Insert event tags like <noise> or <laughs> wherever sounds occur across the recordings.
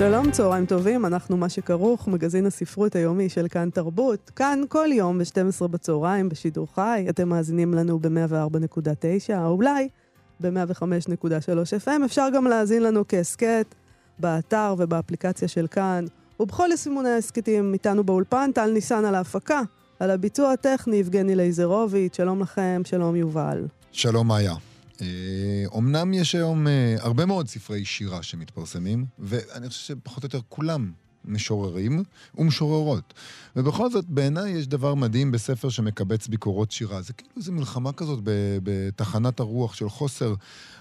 שלום, צהריים טובים, אנחנו מה שכרוך, מגזין הספרות היומי של כאן תרבות. כאן כל יום ב-12 בצהריים בשידור חי, אתם מאזינים לנו ב-104.9, או אולי ב-105.3 FM. אפשר גם להאזין לנו כהסכת באתר ובאפליקציה של כאן, ובכל יישומוני ההסכתים איתנו באולפן, טל ניסן על ההפקה, על הביצוע הטכני, יבגני לייזרוביץ', שלום לכם, שלום יובל. שלום מאיה. אומנם יש היום אה, הרבה מאוד ספרי שירה שמתפרסמים, ואני חושב שפחות או יותר כולם משוררים ומשוררות. ובכל זאת, בעיניי יש דבר מדהים בספר שמקבץ ביקורות שירה. זה כאילו איזו מלחמה כזאת בתחנת הרוח של חוסר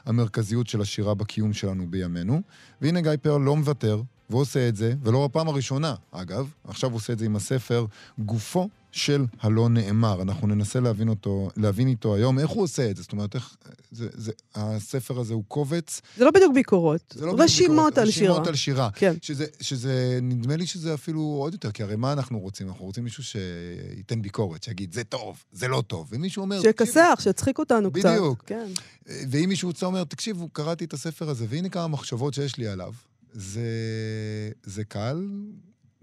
המרכזיות של השירה בקיום שלנו בימינו. והנה גיא פרל לא מוותר, והוא עושה את זה, ולא בפעם הראשונה, אגב, עכשיו הוא עושה את זה עם הספר גופו של הלא נאמר. אנחנו ננסה להבין אותו, להבין איתו היום איך הוא עושה את זה. זאת אומרת, איך... זה, זה, הספר הזה הוא קובץ. זה לא בדיוק ביקורות, זה לא רשימות ביקורת, על שירה. רשימות על שירה. כן. שזה, שזה, נדמה לי שזה אפילו עוד יותר, כי הרי מה אנחנו רוצים? אנחנו רוצים מישהו שייתן ביקורת, שיגיד, זה טוב, זה לא טוב. ומישהו אומר... שיכסח, שיצחיק אותנו קצת. בדיוק. כן. ואם מישהו רוצה אומר, תקשיבו, קראתי את הספר הזה, והנה כמה מחשבות שיש לי עליו. זה, זה קהל,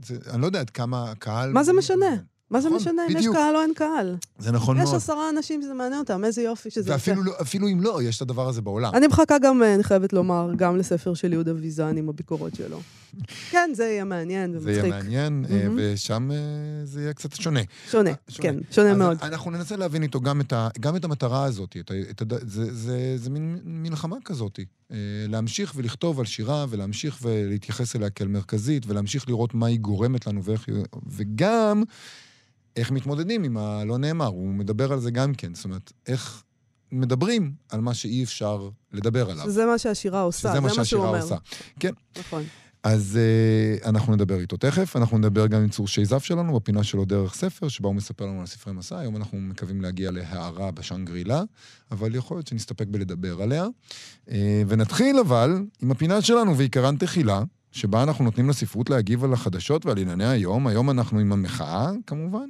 זה, אני לא יודע עד כמה קהל... מה זה משנה? מה זה נכון, משנה אם יש. קהל או אין קהל? זה נכון יש מאוד. עשרה אנשים שזה מעניין אותם, איזה יופי שזה ואפילו לא, אם לא, יש את הדבר הזה בעולם. אני מחכה גם, אה, אני חייבת לומר, גם לספר של יהודה ויזן עם הביקורות שלו. כן, זה יהיה מעניין זה ומצחיק. יהיה מעניין, אה. ושם אה, זה יהיה קצת שונה. שונה, שונה. כן, שונה מאוד. אנחנו ננסה להבין איתו גם את, ה, גם את המטרה הזאת. את, את, זה, זה, זה מין מלחמה כזאת. אה, להמשיך ולכתוב על שירה, ולהמשיך ולהתייחס אליה כאל מרכזית, ולהמשיך לראות מה היא גורמת לנו, ואיך, היא- וגם איך מתמודדים עם הלא נאמר. הוא מדבר על זה גם כן. זאת אומרת, איך מדברים על מה שאי אפשר לדבר עליו. שזה מה שהשירה עושה, שזה זה מה שהשירה. עושה. כן. נכון. אז uh, אנחנו נדבר איתו תכף, אנחנו נדבר גם עם צור שייזף שלנו בפינה שלו דרך ספר, שבה הוא מספר לנו על ספרי מסע. היום אנחנו מקווים להגיע להערה בשנגרילה, אבל יכול להיות שנסתפק בלדבר עליה. Uh, ונתחיל אבל עם הפינה שלנו, ועיקרן תחילה, שבה אנחנו נותנים לספרות להגיב על החדשות ועל ענייני היום. היום אנחנו עם המחאה, כמובן,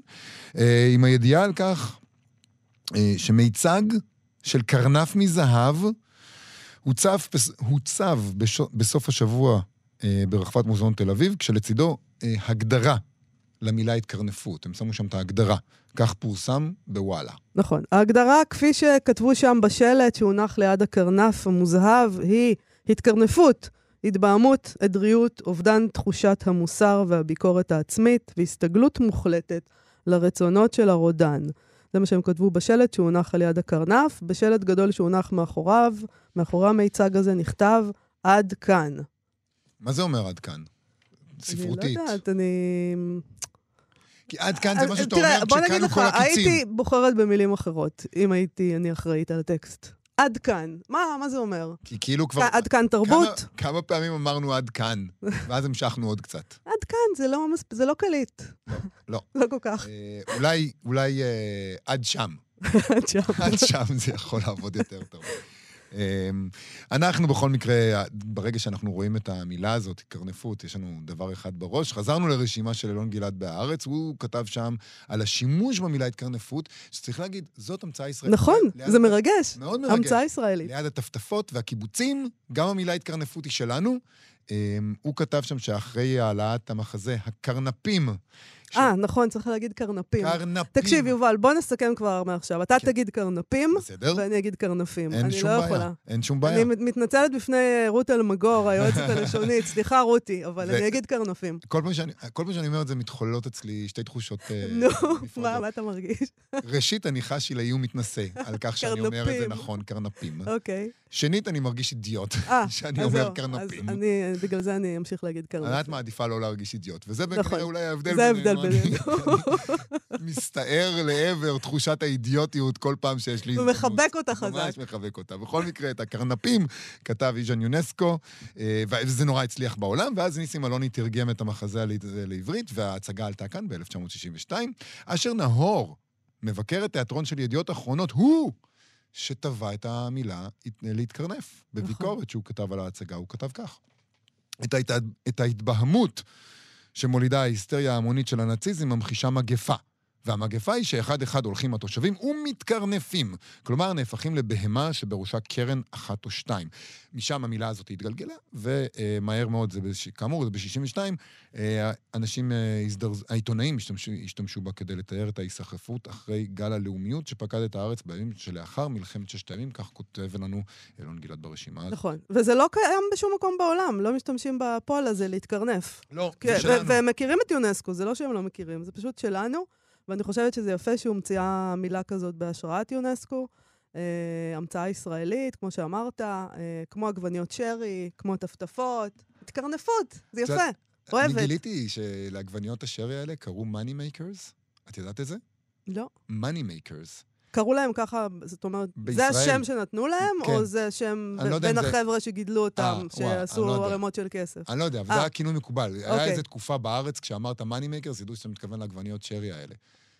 uh, עם הידיעה על כך uh, שמיצג של קרנף מזהב הוצב, הוצב בסוף השבוע ברחבת מוזיאון תל אביב, כשלצידו אה, הגדרה למילה התקרנפות. הם שמו שם את ההגדרה. כך פורסם בוואלה. נכון. ההגדרה, כפי שכתבו שם בשלט שהונח ליד הקרנף המוזהב, היא התקרנפות, התבהמות, עדריות, אובדן תחושת המוסר והביקורת העצמית, והסתגלות מוחלטת לרצונות של הרודן. זה מה שהם כתבו בשלט שהונח על יד הקרנף. בשלט גדול שהונח מאחוריו, מאחורי המיצג הזה נכתב, עד כאן. מה זה אומר עד כאן? ספרותית. אני לא יודעת, אני... כי עד כאן זה מה שאתה תראה, אומר, בוא נגיד שכאן לך, כל הקיצים. הייתי בוחרת במילים אחרות, אם הייתי אני אחראית על הטקסט. עד כאן. מה, מה זה אומר? כי כאילו כבר... עד כאן תרבות? כמה, כמה פעמים אמרנו עד כאן, ואז המשכנו עוד קצת. <laughs> עד כאן, זה לא, מס... זה לא קליט. לא. <laughs> לא כל כך. אה, אולי, אולי אה, עד שם. <laughs> עד שם. עד שם זה יכול לעבוד יותר טוב. אמ, אנחנו בכל מקרה, ברגע שאנחנו רואים את המילה הזאת, קרנפות, יש לנו דבר אחד בראש. חזרנו לרשימה של אלון גלעד בהארץ, הוא כתב שם על השימוש במילה התקרנפות, שצריך להגיד, זאת המצאה ישראלית. נכון, ליד- זה מרגש. מאוד מרגש. המצאה ישראלית. ליד הטפטפות והקיבוצים, גם המילה התקרנפות היא שלנו. אמ, הוא כתב שם שאחרי העלאת המחזה, הקרנפים. אה, נכון, צריך להגיד קרנפים. קרנפים. תקשיב, יובל, בוא נסכם כבר מעכשיו. אתה כן. תגיד קרנפים, בסדר? ואני אגיד קרנפים. אין שום לא בעיה. יכולה. אין שום בעיה. אני מת- מתנצלת בפני רות אלמגור, היועצת הלשונית. סליחה, רותי, אבל ו- אני אגיד קרנפים. כל פעם שאני, שאני אומר את זה, מתחוללות אצלי שתי תחושות אה, נו. מה, מה אתה מרגיש? ראשית, אני חש עילאי ומתנשא על כך שאני אומר את זה. נכון, קרנפים. אוקיי. שנית, אני מרגיש אידיוט, אה, <laughs> שאני אומר קרנפים. אז בגלל זה אני אמשיך להגיד קרנפים. ענת מעדיפה לא להרגיש אידיוט, וזה נכון. כנראה אולי ההבדל זה ההבדל בינינו. מסתער לעבר תחושת האידיוטיות כל פעם שיש לי הוא מחבק אותה חזק. ממש מחבק אותה. בכל מקרה, את הקרנפים כתב איז'ן יונסקו, אה, וזה נורא הצליח בעולם, ואז ניסים אלוני תרגם את המחזה לעברית, וההצגה עלתה כאן ב-1962. אשר נהור, מבקר התיאטרון של ידיעות אחרונות, הוא שטבע את המילה להתקרנף. בביקורת שהוא כתב על ההצגה, הוא כתב כך: את, ההת... את ההתבהמות שמולידה ההיסטריה ההמונית של הנאציזם ממחישה מגפה. והמגפה היא שאחד-אחד הולכים התושבים ומתקרנפים. כלומר, נהפכים לבהמה שבראשה קרן אחת או שתיים. משם המילה הזאת התגלגלה, ומהר מאוד, זה בש... כאמור, זה ב-62, אנשים, אה, הזדרז... העיתונאים השתמשו, השתמשו בה כדי לתאר את ההיסחפות אחרי גל הלאומיות שפקד את הארץ בימים שלאחר מלחמת ששת הימים, כך כותב לנו אלון גלעד ברשימה הזאת. נכון. וזה לא קיים בשום מקום בעולם, לא משתמשים בפועל הזה להתקרנף. לא, כן, זה שלנו. והם מכירים את יונסקו, זה לא שהם לא מכירים, זה פשוט שלנו, ואני חושבת שזה יפה שהומצאה מילה כזאת בהשראת יונסקו. אה, המצאה ישראלית, כמו שאמרת, אה, כמו עגבניות שרי, כמו טפטפות, התקרנפות, זה יפה, אני אוהבת. גיליתי שלעגבניות השרי האלה קראו money makers. את יודעת את זה? לא. money makers. קראו להם ככה, זאת אומרת, זה בישראל. השם שנתנו להם, כן. או זה השם אני לא בין זה- החבר'ה שגידלו אותם, אה, וואו, אני שעשו לא. ערימות של כסף? אני לא יודע, אבל אה. זה היה כינוי מקובל. היה אוקיי. איזו תקופה בארץ, כשאמרת money makers, ידעו שאתה מתכוון לעגבניות שרי האלה,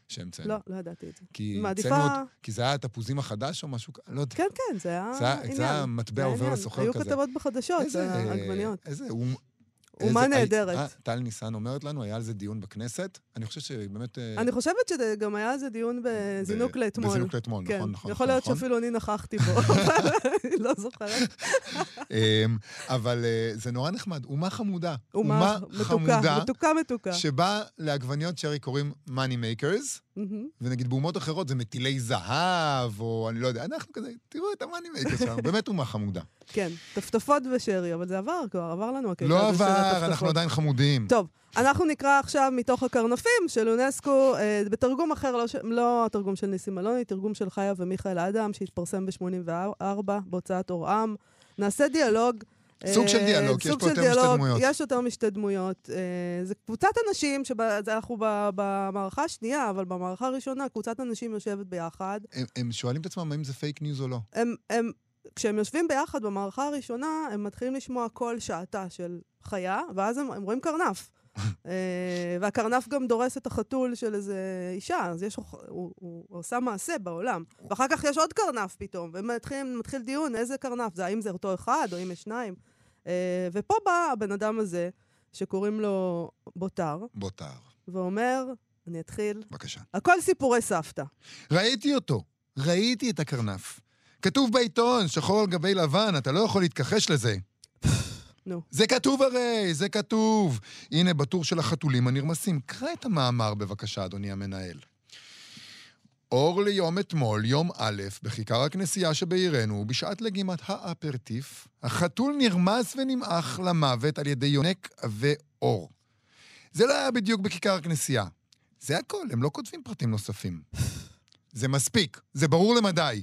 שהמצאנו. לא, לא ידעתי את זה. כי מעדיפה- עוד- כי זה היה התפוזים החדש או משהו כזה, לא יודע. כן, כן, זה היה זה היה- עניין. זה היה מטבע זה עובר. לסוחר היו כזה. כתבות בחדשות, איזה- העגבניות. איזה... אומה איזה- נהדרת. אה, טל ניסן אומרת לנו, היה על זה דיון בכנסת. אני חושב שבאמת... אה, אני חושבת שגם היה איזה דיון בזינוק לאתמול. בזינוק לאתמול, כן, נכון, נכון. יכול להיות נכון. שאפילו אני נכחתי בו, <laughs> אבל אני לא זוכרת. אמ, אבל אה, זה נורא נחמד, אומה חמודה. אומה מתוקה, מתוקה מתוקה. שבה לעגבניות שרי קוראים makers, מהמם. ונגיד באומות אחרות זה מטילי זהב, או אני לא יודע, אנחנו כזה, תראו את ה money makers <laughs> שלנו, באמת אומה חמודה. כן, טפטפות ושרי, אבל זה עבר כבר, עבר לנו הקטע לא עבר. אנחנו עדיין חמודים. טוב, אנחנו נקרא עכשיו מתוך הקרנפים של אונסקו, אה, בתרגום אחר, לא, ש... לא התרגום של ניסים אלוני, תרגום של חיה ומיכאל אדם, שהתפרסם ב-84 בהוצאת אורעם. נעשה דיאלוג. סוג של אה, דיאלוג, יש פה יותר משתי דמויות. יש יותר משתי דמויות. אה, זה קבוצת אנשים, שאנחנו במערכה השנייה, אבל במערכה הראשונה, קבוצת אנשים יושבת ביחד. הם- הם שואלים את עצמם האם זה פייק ניוז או לא. הם, הם, כשהם יושבים ביחד במערכה הראשונה, הם מתחילים לשמוע קול שעטה של חיה, ואז הם, הם רואים קרנף. אה, והקרנף גם דורס את החתול של איזה אישה, אז יש, הוא, הוא, הוא עושה מעשה בעולם. ואחר כך יש עוד קרנף פתאום, ומתחיל מתחיל דיון איזה קרנף זה, האם זה אותו אחד או אם יש שניים. אה, ופה בא הבן אדם הזה, שקוראים לו בוטר, בוטר, ואומר, אני אתחיל, בבקשה. הכל סיפורי סבתא. ראיתי אותו, ראיתי את הקרנף. כתוב בעיתון, שחור על גבי לבן, אתה לא יכול להתכחש לזה. נו. זה כתוב הרי, זה כתוב. הנה, בטור של החתולים הנרמסים. קרא את המאמר בבקשה, אדוני המנהל. אור ליום אתמול, יום א', בכיכר הכנסייה שבעירנו, בשעת לגימת האפרטיף, החתול נרמס ונמעך למוות על ידי יונק עבה אור. זה לא היה בדיוק בכיכר הכנסייה. זה הכל, הם לא כותבים פרטים נוספים. זה מספיק, זה ברור למדי.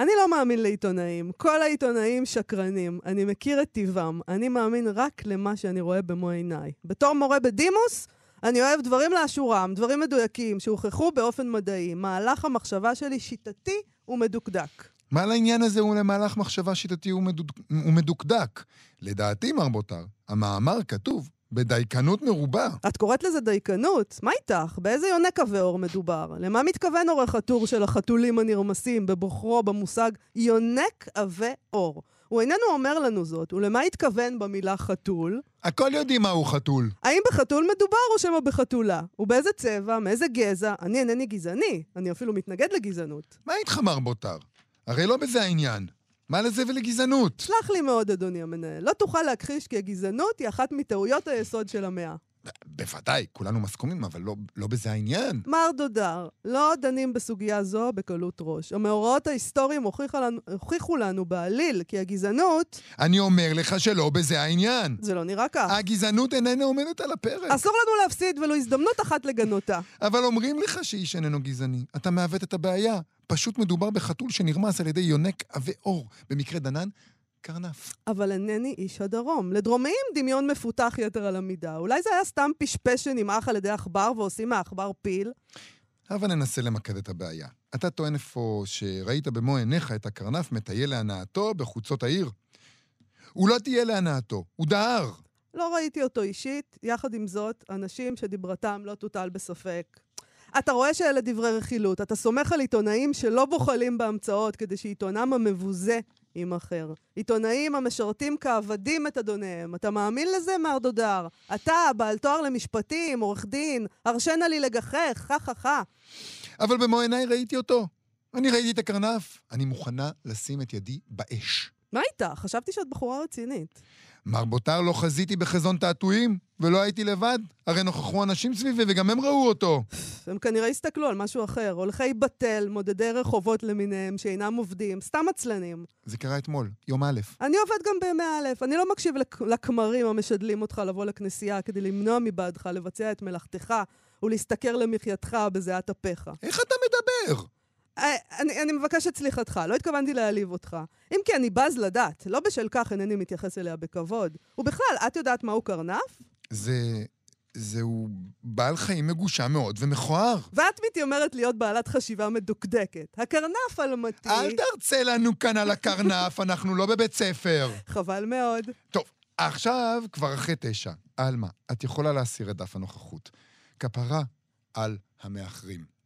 אני לא מאמין לעיתונאים. כל העיתונאים שקרנים. אני מכיר את טיבם. אני מאמין רק למה שאני רואה במו עיניי. בתור מורה בדימוס, אני אוהב דברים לאשורם, דברים מדויקים, שהוכחו באופן מדעי. מהלך המחשבה שלי שיטתי ומדוקדק. מה לעניין הזה הוא למהלך מחשבה שיטתי ומדוד... ומדוקדק? לדעתי, מר בוטר, המאמר כתוב בדייקנות מרובה. את קוראת לזה דייקנות? מה איתך? באיזה יונק עבה אור מדובר? למה מתכוון עורך הטור של החתולים הנרמסים בבוחרו במושג יונק עבה אור? הוא איננו אומר לנו זאת, ולמה התכוון במילה חתול? הכל יודעים מהו חתול. האם בחתול מדובר או שמא בחתולה? ובאיזה צבע? מאיזה גזע? אני אינני גזעני, אני אפילו מתנגד לגזענות. מה איתך, מר בוטר? הרי לא בזה העניין. מה לזה ולגזענות? סלח לי מאוד, אדוני המנהל, לא תוכל להכחיש כי הגזענות היא אחת מטעויות היסוד של המאה. בוודאי, כולנו מסכומים, אבל לא, לא בזה העניין. מר דודר, לא דנים בסוגיה זו בקלות ראש. המאורעות ההיסטוריים לנו, הוכיחו לנו בעליל כי הגזענות, אני אומר לך שלא בזה העניין. זה לא נראה כך. הגזענות איננה עומדת על הפרק. אסור לנו להפסיד ולו הזדמנות אחת לגנותה. אבל אומרים לך שאיש איננו גזעני. אתה מעוות את הבעיה. פשוט מדובר בחתול שנרמס על ידי יונק עבה עור. במקרה דנן, קרנף. אבל אינני איש הדרום. לדרומיים דמיון מפותח יתר על המידה. אולי זה היה סתם פשפש שנמעך על ידי עכבר ועושים מהעכבר פיל? הבה ננסה למקד את הבעיה. אתה טוען אפוא שראית במו עיניך את הקרנף מטייל להנאתו בחוצות העיר. הוא לא טייל להנאתו, הוא דהר. לא ראיתי אותו אישית, יחד עם זאת, אנשים שדיברתם לא תוטל בספק. אתה רואה שאלה דברי רכילות, אתה סומך על עיתונאים שלא בוחלים בהמצאות כדי שעיתונם המבוזה יימכר. עיתונאים המשרתים כעבדים את אדוניהם. אתה מאמין לזה, מר דודר? אתה, בעל תואר למשפטים, עורך דין, הרשנה לי לגחך, חה חה חה. אבל במו עיניי ראיתי אותו. אני ראיתי את הקרנף. אני מוכנה לשים את ידי באש. מה איתך? חשבתי שאת בחורה רצינית. מר בוטר, לא חזיתי בחזון תעתועים, ולא הייתי לבד. הרי נוכחו אנשים סביבי וגם הם ראו אותו. הם כנראה הסתכלו על משהו אחר. הולכי בתל, מודדי רחובות למיניהם, שאינם עובדים, סתם עצלנים. זה קרה אתמול, יום א'. אני עובד גם בימי א', אני לא מקשיב לק- לכמרים המשדלים אותך לבוא לכנסייה כדי למנוע מבעדך לבצע את מלאכתך ולהשתכר למחייתך בזיעת אפיך. איך אתה מדבר? אני, אני מבקשת סליחתך, לא התכוונתי להעליב אותך. אם כי אני בז לדת, לא בשל כך אינני מתייחס אליה בכבוד. ובכלל, את יודעת מהו קרנף? זה... זהו בעל חיים מגושם מאוד ומכוער. ואת מתיימרת להיות בעלת חשיבה מדוקדקת. הקרנף אלמתי... אל תרצה לנו כאן על הקרנף, <laughs> אנחנו לא בבית ספר. חבל מאוד. טוב, עכשיו כבר אחרי תשע. עלמה, את יכולה להסיר את דף הנוכחות. כפרה על המאחרים.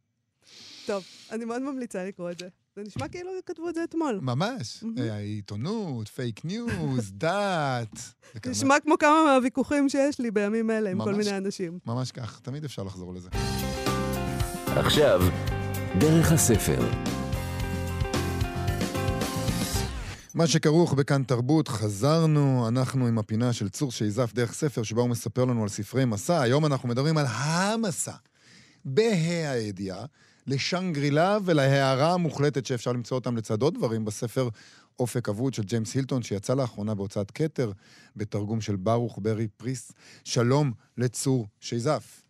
טוב, אני מאוד ממליצה לקרוא את זה. זה נשמע כאילו כתבו את זה אתמול. ממש. מהמם. העיתונות, פייק ניוז, <laughs> דת. נשמע כמו כמה מהוויכוחים שיש לי בימים אלה עם כל. מיני אנשים. ממש כך, תמיד אפשר לחזור לזה. עכשיו, דרך הספר. מה שכרוך בכאן תרבות, חזרנו, אנחנו עם הפינה של צור שייזף דרך ספר, שבה הוא מספר לנו על ספרי מסע. היום אנחנו מדברים על המסע, בה"א הידיעה, לשנגרילה ולהערה המוחלטת שאפשר למצוא אותם לצד עוד דברים בספר אופק אבוד של ג'יימס הילטון, שיצא לאחרונה בהוצאת כתר, בתרגום של ברוך ברי פריס. שלום לצור שייזף.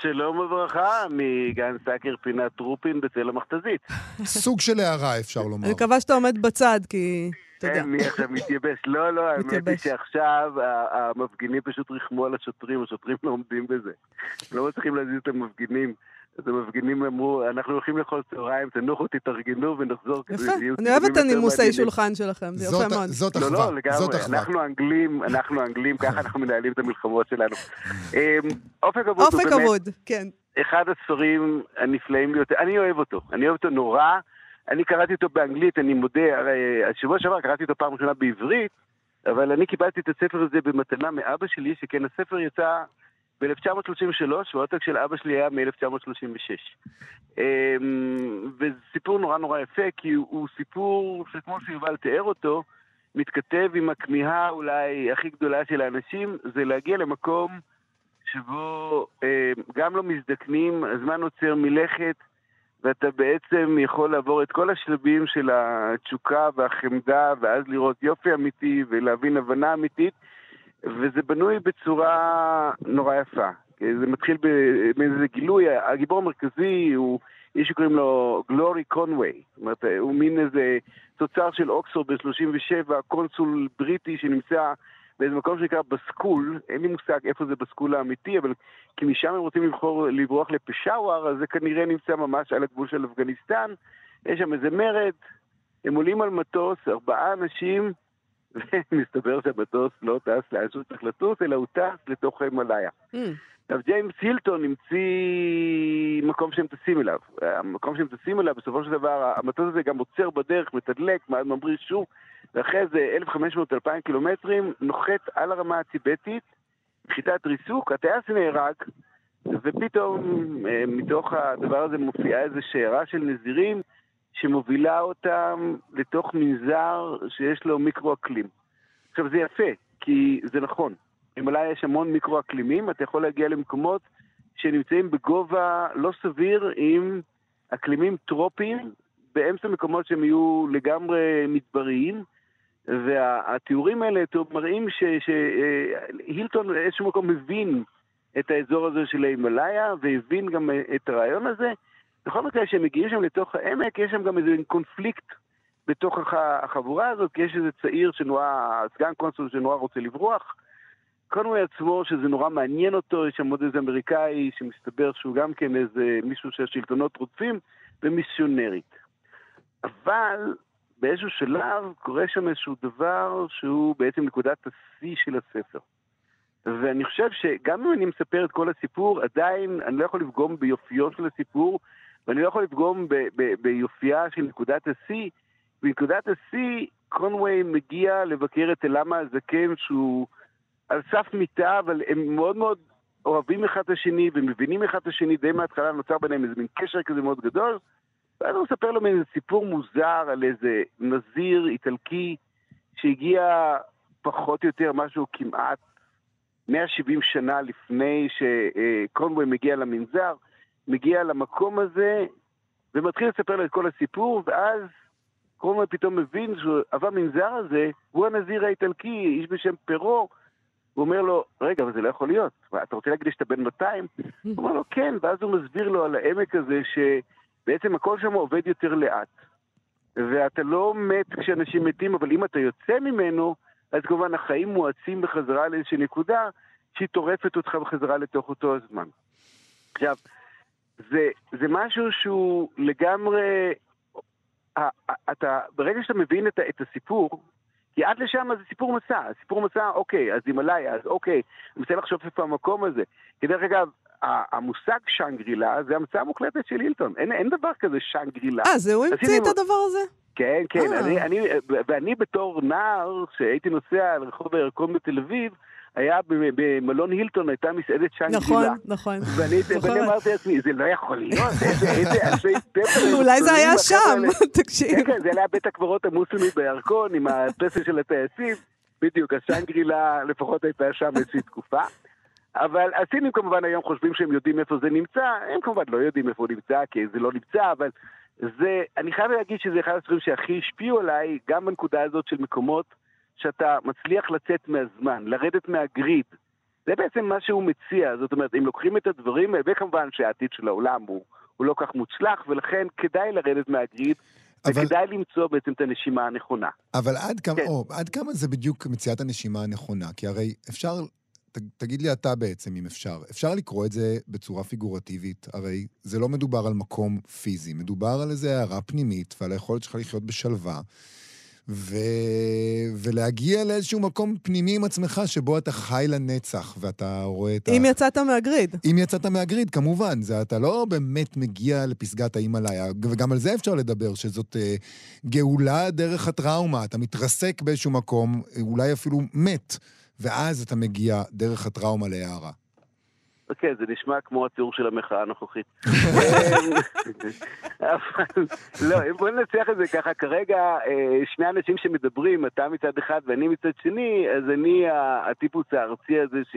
שלום וברכה, מגן סאקר פינת רופין בצל המכתזית. <laughs> סוג של הערה, אפשר לומר. אני מקווה שאתה עומד בצד, כי... אתה יודע. אין, מי עכשיו מתייבש? לא, לא, האמת היא. שעכשיו המפגינים פשוט ריחמו על השוטרים, השוטרים לא עומדים בזה. לא מצליחים להזיז את המפגינים. אז המפגינים אמרו, אנחנו הולכים לאכול צהריים, תנוחו, תתארגנו ונחזור. כדי יפה, שיהיו אני אוהבת את הנימוסי מעניינים." שולחן שלכם, זה יפה מאוד. זאת לא, אחווה, לא, לגמרי. זאת אחווה. אנחנו האנגלים, אנחנו האנגלים, ככה אנחנו מנהלים את המלחמות שלנו. אמ, אופק אבוד הוא אופק באמת אבוד, כן. אחד הספרים הנפלאים ביותר. אני אוהב אותו, אני אוהב אותו נורא. אני קראתי אותו באנגלית, אני מודה, הרי השבוע שעבר קראתי אותו פעם ראשונה בעברית, אבל אני קיבלתי את הספר הזה במתנה מאבא שלי, שכן הספר יצא ב-1933, והעותק של אבא שלי היה מ-1936. וזה סיפור נורא נורא יפה, כי הוא, סיפור שכמו שיובל תיאר אותו, מתכתב עם הכמיהה אולי הכי גדולה של האנשים, זה להגיע למקום שבו אה, גם לא מזדקנים, הזמן עוצר מלכת, ואתה בעצם יכול לעבור את כל השלבים של התשוקה והחמדה, ואז לראות יופי אמיתי ולהבין הבנה אמיתית, וזה בנוי בצורה נורא יפה. זה מתחיל באיזה גילוי, הגיבור המרכזי הוא איש שקוראים לו גלורי קונווי. זאת אומרת, הוא מין איזה תוצר של אוקספורד ב-37, קונסול בריטי שנמצא באיזה מקום שנקרא בסקול, אין לי מושג איפה זה בסקול האמיתי, אבל כי משם הם רוצים לבחור, לברוח לפשאוור, אז זה כנראה נמצא ממש על הגבול של אפגניסטן. יש שם איזה מרד, הם עולים על מטוס, ארבעה אנשים, ומסתבר שהמטוס לא טס לאן שהוא צריך לטוס, אלא הוא טס לתוך הימאליה. Mm, עכשיו, ג'יימס הילטון המציא מקום שהם טסים אליו. המקום שהם טסים אליו, בסופו של דבר, המטוס הזה גם עוצר בדרך, מתדלק, מעט ממריש שוב, ואחרי איזה 1,500-2,000 קילומטרים, נוחת על הרמה הטיבטית, נחיתת ריסוק, הטייס נהרג, ופתאום אה, מתוך הדבר הזה מופיעה איזו שיירה של נזירים, שמובילה אותם לתוך מנזר שיש לו מיקרו-אקלים. עכשיו, זה יפה, כי זה נכון. הימאליה יש המון מיקרו-אקלימים, אתה יכול להגיע למקומות שנמצאים בגובה לא סביר עם אקלימים טרופיים, באמצע מקומות שהם יהיו לגמרי מדבריים, והתיאורים האלה מראים שהילטון באיזשהו מקום מבין את האזור הזה של ההימאליה, והבין גם את הרעיון הזה, בכל מקרה, כשהם מגיעים שם לתוך העמק, יש שם גם איזה קונפליקט בתוך הח- החבורה הזאת, כי יש איזה צעיר שנורא, סגן קונסול שנורא רוצה לברוח. קונווי עצמו, שזה נורא מעניין אותו, יש שם עוד איזה אמריקאי שמסתבר שהוא גם כן איזה מישהו שהשלטונות רוצים, ומיסיונרית. אבל באיזשהו שלב קורה שם איזשהו דבר שהוא בעצם נקודת השיא של הספר. ואני חושב שגם אם אני מספר את כל הסיפור, עדיין אני לא יכול לפגום ביופיו של הסיפור, ואני לא יכול ב- ביופייה של נקודת השיא. בנקודת השיא, קונווי מגיע לבקר את אלמה הזקן, שהוא על סף מיטה, אבל הם מאוד מאוד אוהבים אחד את השני ומבינים אחד את השני, די מההתחלה נוצר ביניהם איזה מין קשר כזה מאוד גדול. ואז הוא מספר לו מין סיפור מוזר על איזה נזיר איטלקי שהגיע פחות או יותר משהו כמעט 170 שנה לפני שקונווי מגיע למנזר, מגיע למקום הזה ומתחיל לספר לו את כל הסיפור, ואז קונווי פתאום מבין שהמנזר הזה הוא הנזיר האיטלקי, איש בשם פרו. הוא אומר לו, רגע, אבל זה לא יכול להיות. אתה רוצה להגיד לי שאתה בן 200? הוא אומר לו, כן, ואז הוא מסביר לו על העמק הזה שבעצם הכל שם עובד יותר לאט. ואתה לא מת כשאנשים מתים, אבל אם אתה יוצא ממנו, אז כמובן החיים מואצים בחזרה לאיזושהי נקודה שהיא טורפת אותך בחזרה לתוך אותו הזמן. עכשיו, זה, זה משהו שהוא לגמרי... אתה, ברגע שאתה מבין את, את הסיפור, כי עד לשם זה סיפור מסע, סיפור מסע, אוקיי, אז הימאליה, אז אוקיי, אני מנסה לחשוב איפה המקום הזה. כי דרך אגב, המושג שאנגרילה זה המצאה מוחלטת של הילטון, אין, אין דבר כזה שאנגרילה. אה, זה הוא המציא את הדבר הזה? כן, כן, אה. אני, אני, ואני בתור נער, שהייתי נוסע על רחוב הירקון בתל אביב, היה במלון הילטון, הייתה מסעדת שאנגרילה. נכון, נכון. ואני, זוכרת. ואני אמרתי לעצמי, זה לא יכול להיות, איזה, אלפי <laughs> פפר. אולי זה היה שם, כן, <laughs> תקשיב. כן, זה היה בית הקברות המוסלמי בירקון, עם הפסל של הטייסים. בדיוק, השאנגרילה לפחות הייתה שם איזושהי תקופה. אבל הסינים כמובן היום חושבים שהם יודעים איפה זה נמצא, הם כמובן לא יודעים איפה הוא נמצא, כי זה לא נמצא, אבל זה, אני חייב להגיד שזה אחד הספרים שהכי השפיעו עליי, גם בנקודה הזאת של מקומות שאתה מצליח לצאת מהזמן, לרדת מהגריד. זה בעצם מה שהוא מציע, זאת אומרת, אם לוקחים את הדברים, וכמובן שהעתיד של העולם הוא, הוא לא כך מוצלח, ולכן כדאי לרדת מהגריד, אבל- וכדאי למצוא בעצם את הנשימה הנכונה. אבל עד כמה, כן. או, עד כמה זה בדיוק מציאת הנשימה הנכונה? כי הרי אפשר, ת, תגיד לי אתה בעצם, אם אפשר, אפשר לקרוא את זה בצורה פיגורטיבית, הרי זה לא מדובר על מקום פיזי, מדובר על איזו הערה פנימית ועל היכולת שלך לחיות בשלווה. ו... ולהגיע לאיזשהו מקום פנימי עם עצמך שבו אתה חי לנצח ואתה רואה את ה... אם יצאת מהגריד. אם יצאת מהגריד, כמובן, זה, אתה לא באמת מגיע לפסגת ההימאליה, וגם על זה אפשר לדבר, שזאת אה, גאולה דרך הטראומה. אתה מתרסק באיזשהו מקום, אה, אולי אפילו מת, ואז אתה מגיע דרך הטראומה להערה. כן, זה נשמע כמו התיאור של המחאה הנוכחית. <laughs> אבל לא, בוא ננצח את זה ככה. כרגע אה, שני אנשים שמדברים, אתה מצד אחד ואני מצד שני, אז אני הטיפוס הארצי הזה ש...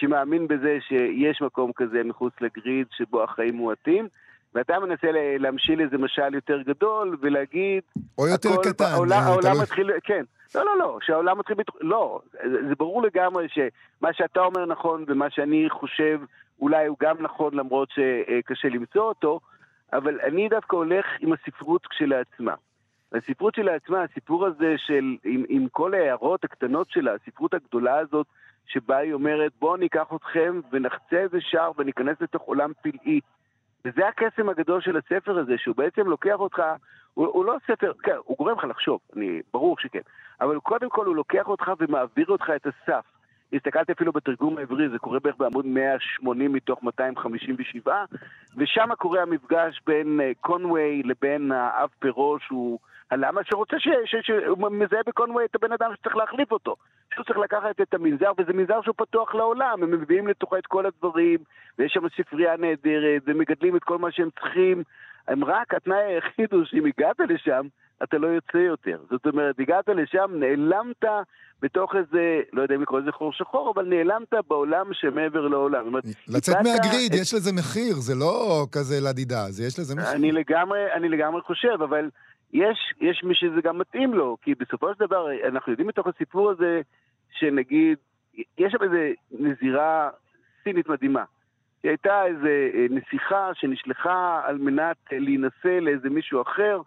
שמאמין בזה שיש מקום כזה מחוץ לגריד שבו החיים מועטים, ואתה מנסה להמשיל איזה משל יותר גדול ולהגיד... או יותר הכל- קטן. העולם, אה, העולם תלוי- מתחיל, כן. לא, לא, לא, שהעולם מתחיל... בתח... לא, זה, זה ברור לגמרי שמה שאתה אומר נכון ומה שאני חושב אולי הוא גם נכון למרות שקשה למצוא אותו, אבל אני דווקא הולך עם הספרות כשלעצמה. הספרות שלעצמה, הסיפור הזה של, עם, עם כל ההערות הקטנות שלה, הספרות הגדולה הזאת, שבה היא אומרת, בואו ניקח אתכם ונחצה איזה שער וניכנס לתוך עולם פלאי. וזה הקסם הגדול של הספר הזה, שהוא בעצם לוקח אותך, הוא, הוא לא ספר, כן, הוא גורם לך לחשוב, אני, ברור שכן, אבל קודם כל הוא לוקח אותך ומעביר אותך את הסף. הסתכלתי אפילו בתרגום העברי, זה קורה בערך בעמוד 180 מתוך 257, ושם קורה המפגש בין אה, קונווי לבין האב פירו, שהוא הלמה שרוצה, ש- ש- שהוא מזהה בקונווי את הבן אדם שצריך להחליף אותו. שהוא צריך לקחת את המנזר, וזה מנזר שהוא פתוח לעולם, הם מביאים לתוכה את כל הדברים, ויש שם ספרייה נהדרת, ומגדלים את כל מה שהם צריכים. הם רק, התנאי היחיד הוא שאם הגעת לשם, אתה לא יוצא יותר. זאת אומרת, הגעת לשם, נעלמת בתוך איזה, לא יודע אם לקרוא לזה חור שחור, אבל נעלמת בעולם שמעבר לעולם. אומרת, לצאת מהגריד, את- יש לזה מחיר, זה לא כזה לדידה, זה יש לזה מחיר. אני לגמרי, אני לגמרי חושב, אבל יש, יש מי שזה גם מתאים לו, כי בסופו של דבר, אנחנו יודעים מתוך הסיפור הזה, שנגיד, יש שם איזו נזירה סינית מדהימה, היא הייתה איזו אה, נסיכה שנשלחה על מנת אה, להינשא לאיזה מישהו אחר,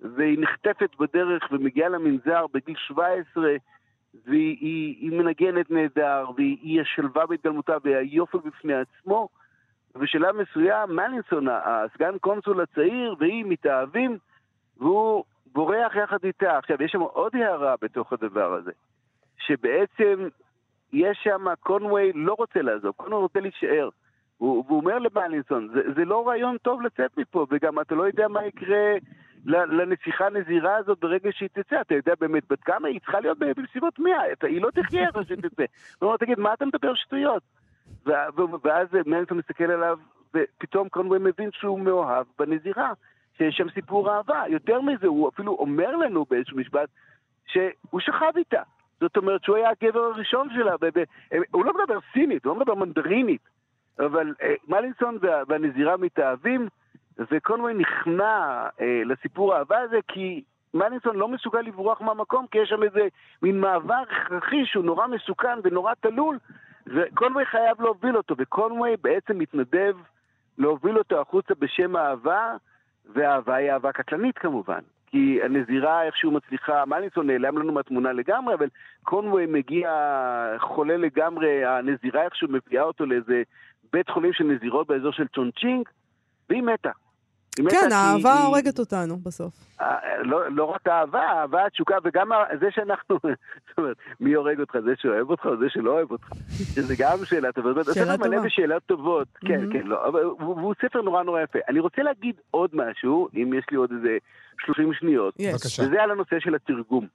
והיא נחטפת בדרך ומגיעה למנזר בגיל 17, והיא היא, היא מנגנת נהדר, והיא השלווה בהתגלמותה והיופי בפני עצמו. ובשלב מסוים מלינסון, הסגן קונסול הצעיר, והיא מתאהבים, והוא בורח יחד איתה. עכשיו, יש שם עוד הערה בתוך הדבר הזה, שבעצם יש שם, קונווי לא רוצה לעזוב, קונווי רוצה להישאר. והוא, והוא אומר למלינסון, זה, זה לא רעיון טוב לצאת מפה, וגם אתה לא יודע מה יקרה לנסיכה הנזירה הזאת ברגע שהיא תצא. אתה יודע באמת בת כמה? היא צריכה להיות בסביבות 100, היא לא תחיה אחרי שהיא תצא. הוא אומר, תגיד, מה אתה מדבר שטויות? ואז מלינסון מסתכל עליו, ופתאום קונווי מבין שהוא מאוהב בנזירה, שיש שם סיפור אהבה. יותר מזה, הוא אפילו אומר לנו באיזשהו משפט, שהוא שכב איתה. זאת אומרת שהוא היה הגבר הראשון שלה, הוא לא מדבר סינית, הוא לא מדבר מנדרינית. אבל אה, מלינסון והנזירה מתאהבים, וקונווי נכנע אה, לסיפור האהבה הזה, כי מלינסון לא מסוגל לברוח מהמקום, כי יש שם איזה מין מעבר הכרחי שהוא נורא מסוכן ונורא תלול, וקונווי חייב להוביל אותו, וקונווי בעצם מתנדב להוביל אותו החוצה בשם האהבה, והאהבה היא אהבה קטלנית כמובן. כי הנזירה איכשהו מצליחה, מלינסון נעלם לנו מהתמונה לגמרי, אבל קונווי מגיע חולה לגמרי, הנזירה איכשהו מביאה אותו לאיזה בית חולים של נזירות באזור של צ'ונצ'ינג, והיא מתה. כן, האהבה היא... הורגת אותנו בסוף. אה, לא, לא רק האהבה, האהבה, התשוקה, וגם זה שאנחנו, <laughs> זאת אומרת, מי הורג אותך, זה שאוהב אותך או זה שלא אוהב אותך? <laughs> שזה גם שאלה טובה. שאלה טובה. מלא בשאלות טובות. כן, כן, לא, אבל והוא ספר נורא נורא יפה. אני רוצה להגיד עוד משהו, אם יש לי עוד איזה 30 שניות. יש. וזה על הנושא של התרגום.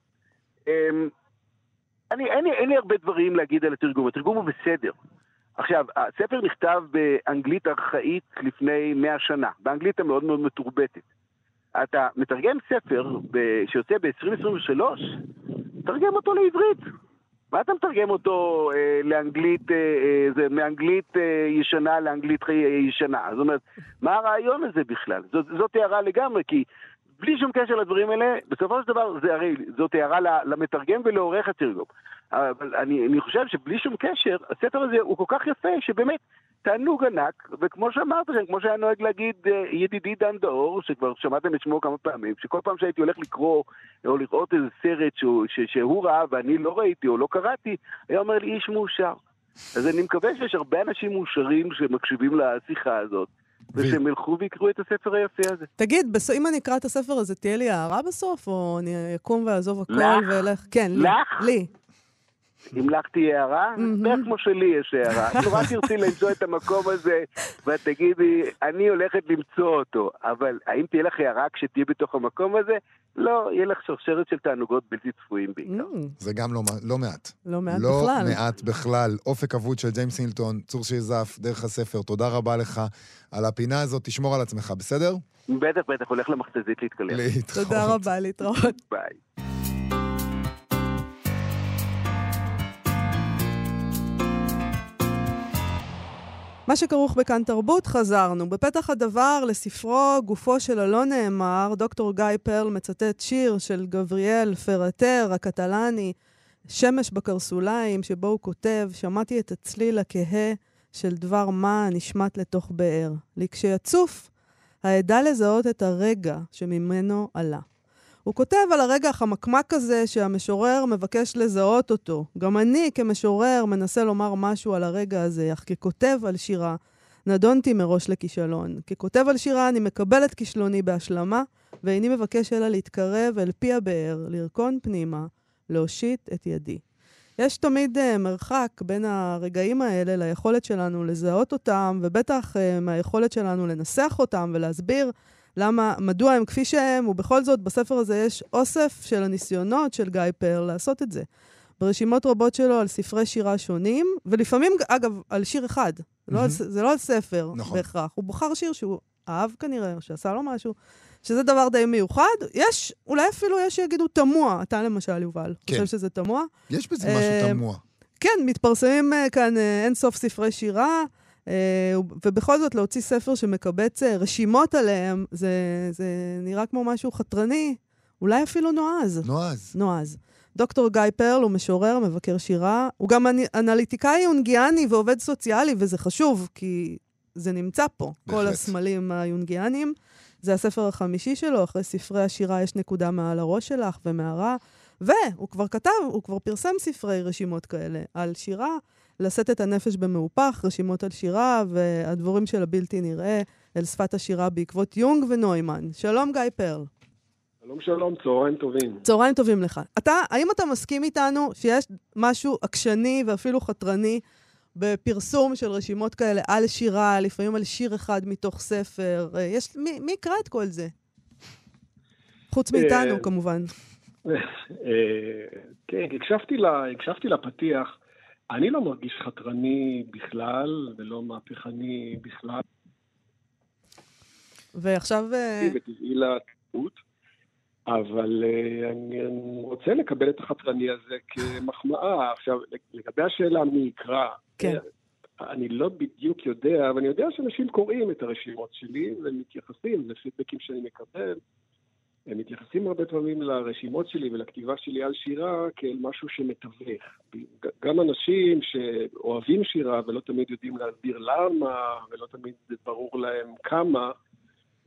אמ, אני, אין, אין לי הרבה דברים להגיד על התרגום, התרגום הוא בסדר. עכשיו, הספר נכתב באנגלית ארכאית לפני מאה שנה, באנגלית המאוד מאוד מתורבתת. אתה מתרגם ספר ב- שיוצא ב-2023, תרגם אותו לעברית. מה אתה מתרגם אותו אה, לאנגלית, אה, אה, זה מאנגלית אה, ישנה לאנגלית אה, ישנה? זאת אומרת, מה הרעיון הזה בכלל? זאת, זאת הערה לגמרי, כי בלי שום קשר לדברים האלה, בסופו של דבר זה הרי, זאת הערה למתרגם ולעורך התרגום. אבל אני, אני חושב שבלי שום קשר, הספר הזה הוא כל כך יפה, שבאמת, תענוג ענק, וכמו שאמרת שם, כמו שהיה נוהג להגיד אה, ידידי דן דאור, שכבר שמעתם את שמו כמה פעמים, שכל פעם שהייתי הולך לקרוא או לראות איזה סרט שהוא, ש, שהוא ראה ואני לא ראיתי או לא קראתי, היה אומר לי איש מאושר. אז אני מקווה שיש הרבה אנשים מאושרים שמקשיבים לשיחה הזאת. ושהם ילכו ויקראו את הספר היפה הזה. תגיד, אם אני אקרא את הספר הזה, תהיה לי הערה בסוף, או אני אקום ואעזוב הכל ואלך? כן, לי. לך? לי. <laughs> לך תהיה הערה, בערך כמו שלי יש הערה. את נורא תרצי למצוא את המקום הזה, ואת תגידי, אני הולכת למצוא אותו. אבל האם תהיה לך הערה כשתהיה בתוך המקום הזה? לא, יהיה לך שרשרת של תענוגות בלתי צפויים בעיקר. זה גם לא, לא מעט. לא מעט לא בכלל. לא מעט בכלל. אופק אבוד של ג'יימס הילטון, צור שיזף, דרך הספר, תודה רבה לך על הפינה הזאת. תשמור על עצמך, בסדר? בטח, בטח, הולך למכתזית להתקלח. להתראות. תודה רבה, להתראות. ביי. מה שכרוך בכאן תרבות, חזרנו. בפתח הדבר, לספרו "גופו של הלא נאמר", דוקטור גיא פרל מצטט שיר של גבריאל פרטר, הקטלני, שמש בקרסוליים, שבו הוא כותב, שמעתי את הצליל הכהה של דבר מה נשמט לתוך באר. לכשיצוף, האדע לזהות את הרגע שממנו עלה. הוא כותב על הרגע החמקמק הזה שהמשורר מבקש לזהות אותו. גם אני כמשורר מנסה לומר משהו על הרגע הזה, אך ככותב על שירה, נדונתי מראש לכישלון. ככותב על שירה אני מקבל את כישלוני בהשלמה, ואיני מבקש אלא להתקרב אל פי הבאר, לרקון פנימה, להושיט את ידי. יש תמיד uh, מרחק בין הרגעים האלה ליכולת שלנו לזהות אותם, ובטח uh, מהיכולת שלנו לנסח אותם ולהסביר למה, מדוע הם כפי שהם, ובכל זאת בספר הזה יש אוסף של הניסיונות של גיא פרל לעשות את זה. ברשימות רבות שלו על ספרי שירה שונים, ולפעמים, אגב, על שיר אחד. Mm-hmm. לא על, זה לא על ספר נכון. בהכרח. הוא בוחר שיר שהוא אהב כנראה, או שעשה לו משהו, שזה דבר די מיוחד. יש, אולי אפילו יש שיגידו תמוה. אתה למשל, יובל, כן. חושב שזה תמוה? יש בזה משהו אה, תמוה. כן, מתפרסמים אה, כאן אה, אין סוף ספרי שירה. Uh, ובכל זאת, להוציא ספר שמקבץ uh, רשימות עליהם, זה, זה נראה כמו משהו חתרני, אולי אפילו נועז. נועז. נועז. דוקטור גיא פרל הוא משורר, מבקר שירה. הוא גם אנליטיקאי אונגיאני ועובד סוציאלי, וזה חשוב, כי זה נמצא פה, בהחלט. כל הסמלים היונגיאניים. זה הספר החמישי שלו, אחרי ספרי השירה יש נקודה מעל הראש שלך ומערה. והוא כבר כתב, הוא כבר פרסם ספרי רשימות כאלה על שירה, לשאת את הנפש במהופך, רשימות על שירה והדבורים של הבלתי נראה אל שפת השירה בעקבות יונג ונוימן. שלום גיא פרל. שלום שלום, צהריים טובים. צהריים טובים לך. אתה, האם אתה מסכים איתנו שיש משהו עקשני ואפילו חתרני בפרסום של רשימות כאלה על שירה, לפעמים על שיר אחד מתוך ספר? יש, מי, מי יקרא את כל זה? חוץ מאיתנו, אה, כמובן. אה, כן, הקשבתי לה- הקשבתי לפתיח. אני לא מרגיש חתרני בכלל, ולא מהפכני בכלל, ועכשיו... אה, וטבעי לטעות, אבל אה, אני רוצה לקבל את החתרני הזה כמחמאה. עכשיו, לגבי השאלה מי יקרא, כן. אה, אני לא בדיוק יודע, אבל אני יודע שאנשים קוראים את הרשימות שלי ומתייחסים, זה פידבקים שאני מקבל. הם מתייחסים הרבה פעמים לרשימות שלי ולכתיבה שלי על שירה כאל משהו שמתווך. גם אנשים שאוהבים שירה ולא תמיד יודעים להסביר למה, ולא תמיד ברור להם כמה,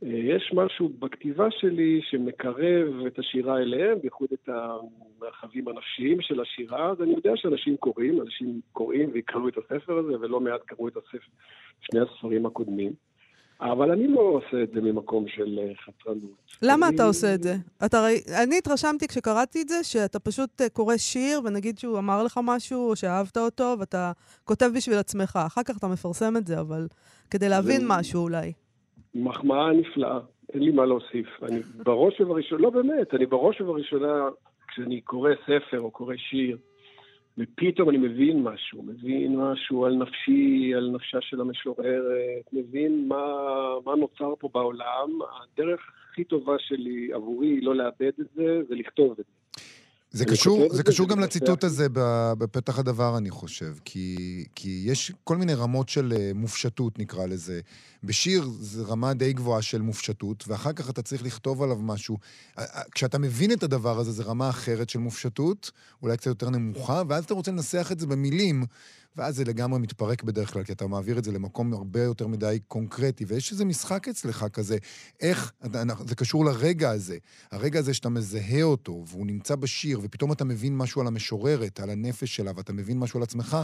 אה, יש משהו בכתיבה שלי שמקרב את השירה אליהם, בייחוד את המרחבים הנפשיים של השירה, אז אני יודע שאנשים קוראים, אנשים קוראים ויקראו את הספר הזה, ולא מעט קראו את הספר, שני הספרים הקודמים. אבל אני לא עושה את זה ממקום של אה, חתרנות. למה אני- אתה עושה את זה? אתה ראי... אני התרשמתי כשקראתי את זה, שאתה פשוט אה, קורא שיר, ונגיד שהוא אמר לך משהו, או שאהבת אותו, ואתה כותב בשביל עצמך. אחר כך אתה מפרסם את זה, אבל כדי להבין זה- משהו אולי. מחמאה נפלאה, אין לי מה להוסיף. אני בראש ובראשונה, לא באמת, אני בראש ובראשונה, כשאני קורא ספר או קורא שיר, ופתאום אני מבין משהו, מבין משהו על נפשי, על נפשה של המשוררת, מבין מה, מה נוצר פה בעולם, הדרך הכי טובה שלי עבורי היא לא לאבד את זה ולכתוב את זה. זה קשור, זה קשור גם. לציטוט הזה בפתח הדבר, אני חושב. כי, כי יש כל מיני רמות של אה, מופשטות, נקרא לזה. בשיר זה רמה די גבוהה של מופשטות, ואחר כך אתה צריך לכתוב עליו משהו. כשאתה מבין את הדבר הזה, זה רמה אחרת של מופשטות, אולי קצת יותר נמוכה, ואז אתה רוצה לנסח את זה במילים, ואז זה לגמרי מתפרק בדרך כלל, כי אתה מעביר את זה למקום הרבה יותר מדי קונקרטי. ויש איזה משחק אצלך כזה, איך, זה קשור לרגע הזה. הרגע הזה שאתה מזהה אותו, והוא נמצא בשיר, ופתאום אתה מבין משהו על המשוררת, על הנפש שלה, ואתה מבין משהו על עצמך,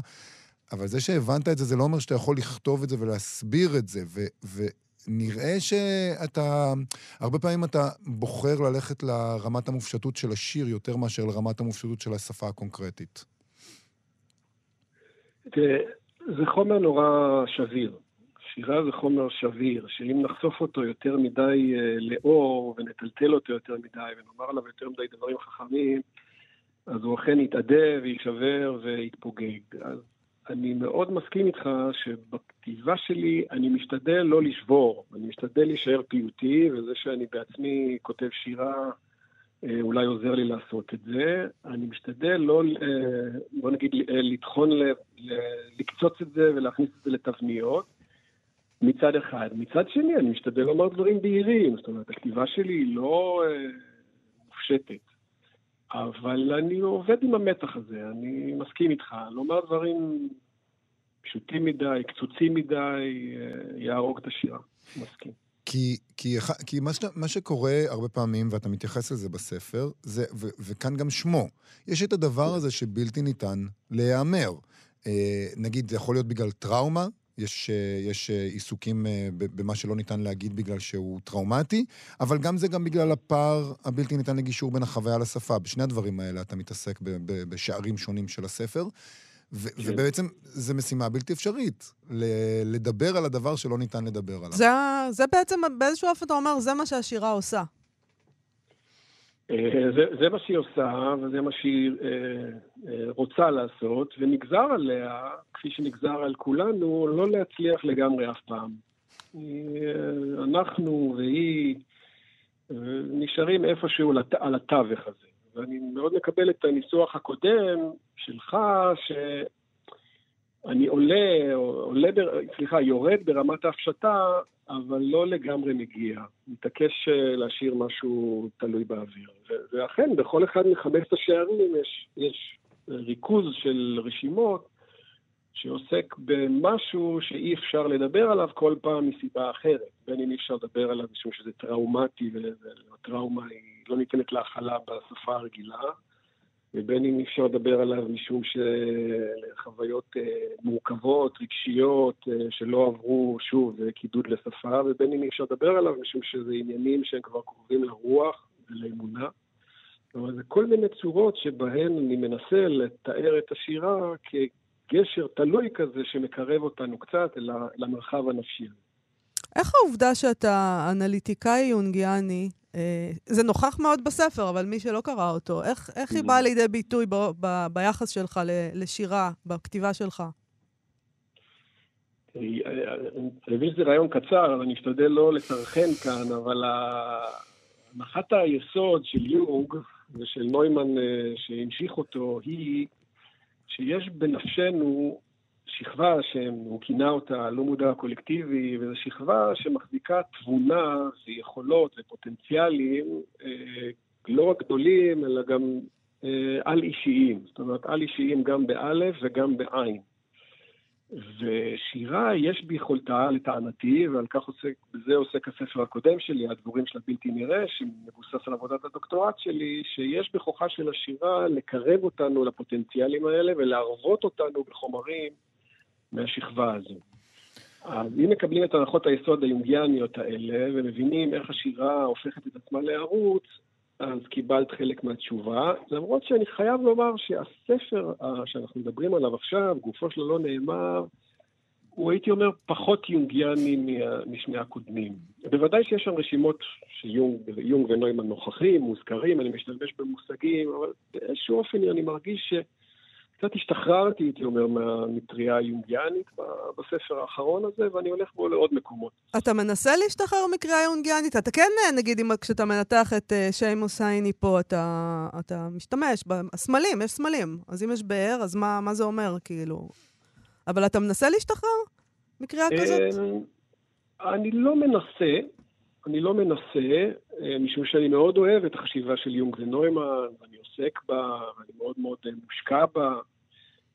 אבל זה שהבנת את זה, זה לא אומר שאתה יכול לכתוב את זה ולהסביר את זה, ו... ו- נראה שאתה, הרבה פעמים אתה בוחר ללכת לרמת המופשטות של השיר יותר מאשר לרמת המופשטות של השפה הקונקרטית. תראה, זה חומר נורא שביר. שירה זה חומר שביר, שאם נחשוף אותו יותר מדי אה, לאור ונטלטל אותו יותר מדי ונאמר עליו יותר מדי דברים חכמים, אז הוא אכן יתאדה ויישבר ויתפוגג. אז אני מאוד מסכים איתך שבכתיבה שלי אני משתדל לא לשבור, אני משתדל להישאר פיוטי, וזה שאני בעצמי כותב שירה אולי עוזר לי לעשות את זה. אני משתדל לא, אה, בוא נגיד, אה, לטחון, לקצוץ את זה ולהכניס את זה לתבניות. מצד אחד. מצד שני, אני משתדל לומר דברים בהירים, זאת אומרת, הכתיבה שלי היא לא אה, מופשטת. אבל אני עובד עם המתח הזה, אני מסכים איתך. לומר דברים פשוטים מדי, קצוצים מדי, אה, יהרוג את השירה. מסכים. כי, כי, כי מה, שאתה, מה שקורה הרבה פעמים, ואתה מתייחס לזה בספר, זה, ו, וכאן גם שמו, יש את הדבר הזה שבלתי ניתן להיאמר. אה, נגיד, זה יכול להיות בגלל טראומה, יש, אה, יש אה, עיסוקים אה, במה שלא ניתן להגיד בגלל שהוא טראומטי, אבל גם זה גם בגלל הפער הבלתי ניתן לגישור בין החוויה לשפה. בשני הדברים האלה אתה מתעסק ב, ב, בשערים שונים של הספר. ו- כן. ובעצם זו משימה בלתי אפשרית, ל- לדבר על הדבר שלא ניתן לדבר עליו. זה, זה בעצם, באיזשהו אופן אתה אומר, זה מה שהשירה עושה. אה, זה, זה מה שהיא עושה, וזה מה שהיא אה, אה, רוצה לעשות, ונגזר עליה, כפי שנגזר על כולנו, לא להצליח לגמרי אף פעם. אה, אנחנו והיא אה, נשארים איפשהו לת- על התווך הזה. ואני מאוד מקבל את הניסוח הקודם שלך, שאני עולה, עולה, בר- סליחה, יורד ברמת ההפשטה, אבל לא לגמרי מגיע. מתעקש אה, להשאיר משהו תלוי באוויר. ואכן, בכל אחד מחמשת השערים יש, יש ריכוז של רשימות שעוסק במשהו שאי אפשר לדבר עליו כל פעם מסיבה אחרת. בין אם אי אפשר לדבר עליו משום שזה טראומטי, והטראומה היא לא ניתנת להכלה בשפה הרגילה, ובין אם אי אפשר לדבר עליו משום שחוויות אה, מורכבות, רגשיות, אה, שלא עברו, שוב, קידוד לשפה, ובין אם אי אפשר לדבר עליו משום שזה עניינים שהם כבר קרובים לרוח ולאמונה. זאת אומרת, זה כל מיני צורות שבהן אני מנסה לתאר את השירה כגשר תלוי כזה שמקרב אותנו קצת למרחב הנפשי. איך העובדה שאתה אנליטיקאי יונגיאני, אה, זה נוכח מאוד בספר, אבל מי שלא קרא אותו, איך, איך היא באה לידי ביטוי ב, ב, ביחס שלך לשירה, בכתיבה שלך? אני מבין שזה רעיון קצר, אז אני אשתדל לא לסרחן כאן, אבל הנחת היסוד של יונג ושל נוימן אה, שהמשיך אותו היא שיש בנפשנו שכבה שהוא כינה אותה לא מודע קולקטיבי, וזו שכבה שמחזיקה תבונה ויכולות ופוטנציאלים אה, לא רק גדולים, אלא גם אה, על-אישיים. זאת אומרת, על-אישיים גם באלף וגם בעין. ושירה יש ביכולתה, לטענתי, ועל כך עוסק, בזה עוסק הספר הקודם שלי, הדבורים של הבלתי נראה, שמבוסס על עבודת הדוקטורט שלי, שיש בכוחה של השירה לקרב אותנו לפוטנציאלים האלה ולהרוות אותנו בחומרים מהשכבה הזו. אז אם מקבלים את הנחות היסוד היונגיאניות האלה ומבינים איך השירה הופכת את עצמה לערוץ, אז קיבלת חלק מהתשובה, למרות שאני חייב לומר שהספר שאנחנו מדברים עליו עכשיו, גופו שלו לא נאמר, הוא הייתי אומר פחות יונגיאני משני הקודמים. בוודאי שיש שם רשימות שיונג ונוימן נוכחים, מוזכרים, אני משתמש במושגים, אבל באיזשהו אופן אני מרגיש ש... קצת השתחררתי, הייתי אומר, מהמטריה היונגיאנית בספר האחרון הזה, ואני הולך בו לעוד מקומות. אתה מנסה להשתחרר מקריאה יונגיאנית? אתה כן, נגיד, אם, כשאתה מנתח את uh, שיימוס הייני פה, אתה, אתה משתמש בסמלים, יש סמלים. אז אם יש באר, אז מה, מה זה אומר, כאילו? אבל אתה מנסה להשתחרר מקריאה כזאת? אמ, אני לא מנסה, אני לא מנסה, אה, משום שאני מאוד אוהב את החשיבה של יונג ונוימן, ואני עוסק בה, ואני מאוד מאוד אה, מושקע בה.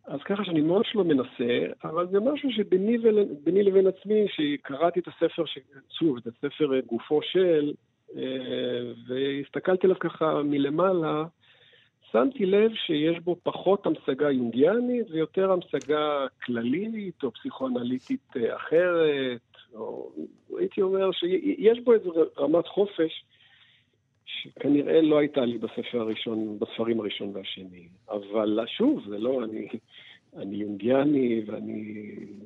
אז ככה שאני ממש לא מנסה, אבל זה משהו שביני לבין עצמי, שקראתי את הספר, שוב, את הספר אה, גופו של, והסתכלתי עליו ככה מלמעלה, שמתי לב שיש בו פחות המשגה יונגיאנית ויותר המשגה כללית או פסיכואנליטית אחרת, או הייתי אומר שיש בו איזו רמת חופש שכנראה לא הייתה לי בספר הראשון, בספרים הראשון והשני. אבל שוב, זה לא, אני, אני יונגיאני ואני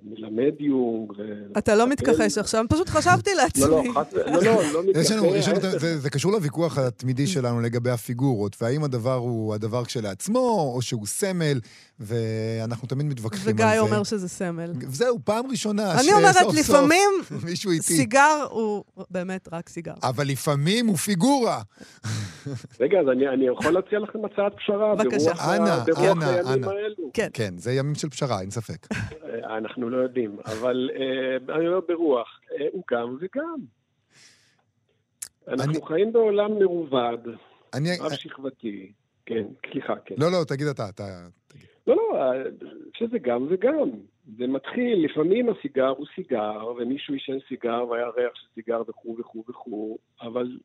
מלמד יונג. ו... אתה לא מתכחש עכשיו, פשוט חשבתי לעצמי. לא, לא, חס... לא, לא, לא מתכחש. <laughs> יש לנו, זה, קשור לוויכוח התמידי שלנו לגבי הפיגורות, והאם הדבר הוא הדבר כשלעצמו, או שהוא סמל, ואנחנו תמיד מתווכחים על זה. וגיא אומר שזה סמל. זהו, פעם ראשונה אני אומרת, לפעמים <laughs> סיגר הוא באמת רק סיגר. אבל לפעמים הוא פיגורה. רגע, אז אני, אני יכול להציע לכם הצעת פשרה. בבקשה. אנא, אנא, אנא. כן. כן, זה ימים של פשרה, אין ספק. אנחנו לא יודעים, אבל אה, אני אומר ברוח, אה, הוא גם וגם. אנחנו חיים בעולם מרובד, רב-שכבתי. כן, סליחה, כן. לא, לא, תגיד אתה, אתה... לא, לא, שזה גם וגם. זה מתחיל, לפעמים הסיגר הוא סיגר, ומישהו עישן סיגר והיה ריח של סיגר וכו' וכו' וכו', אבל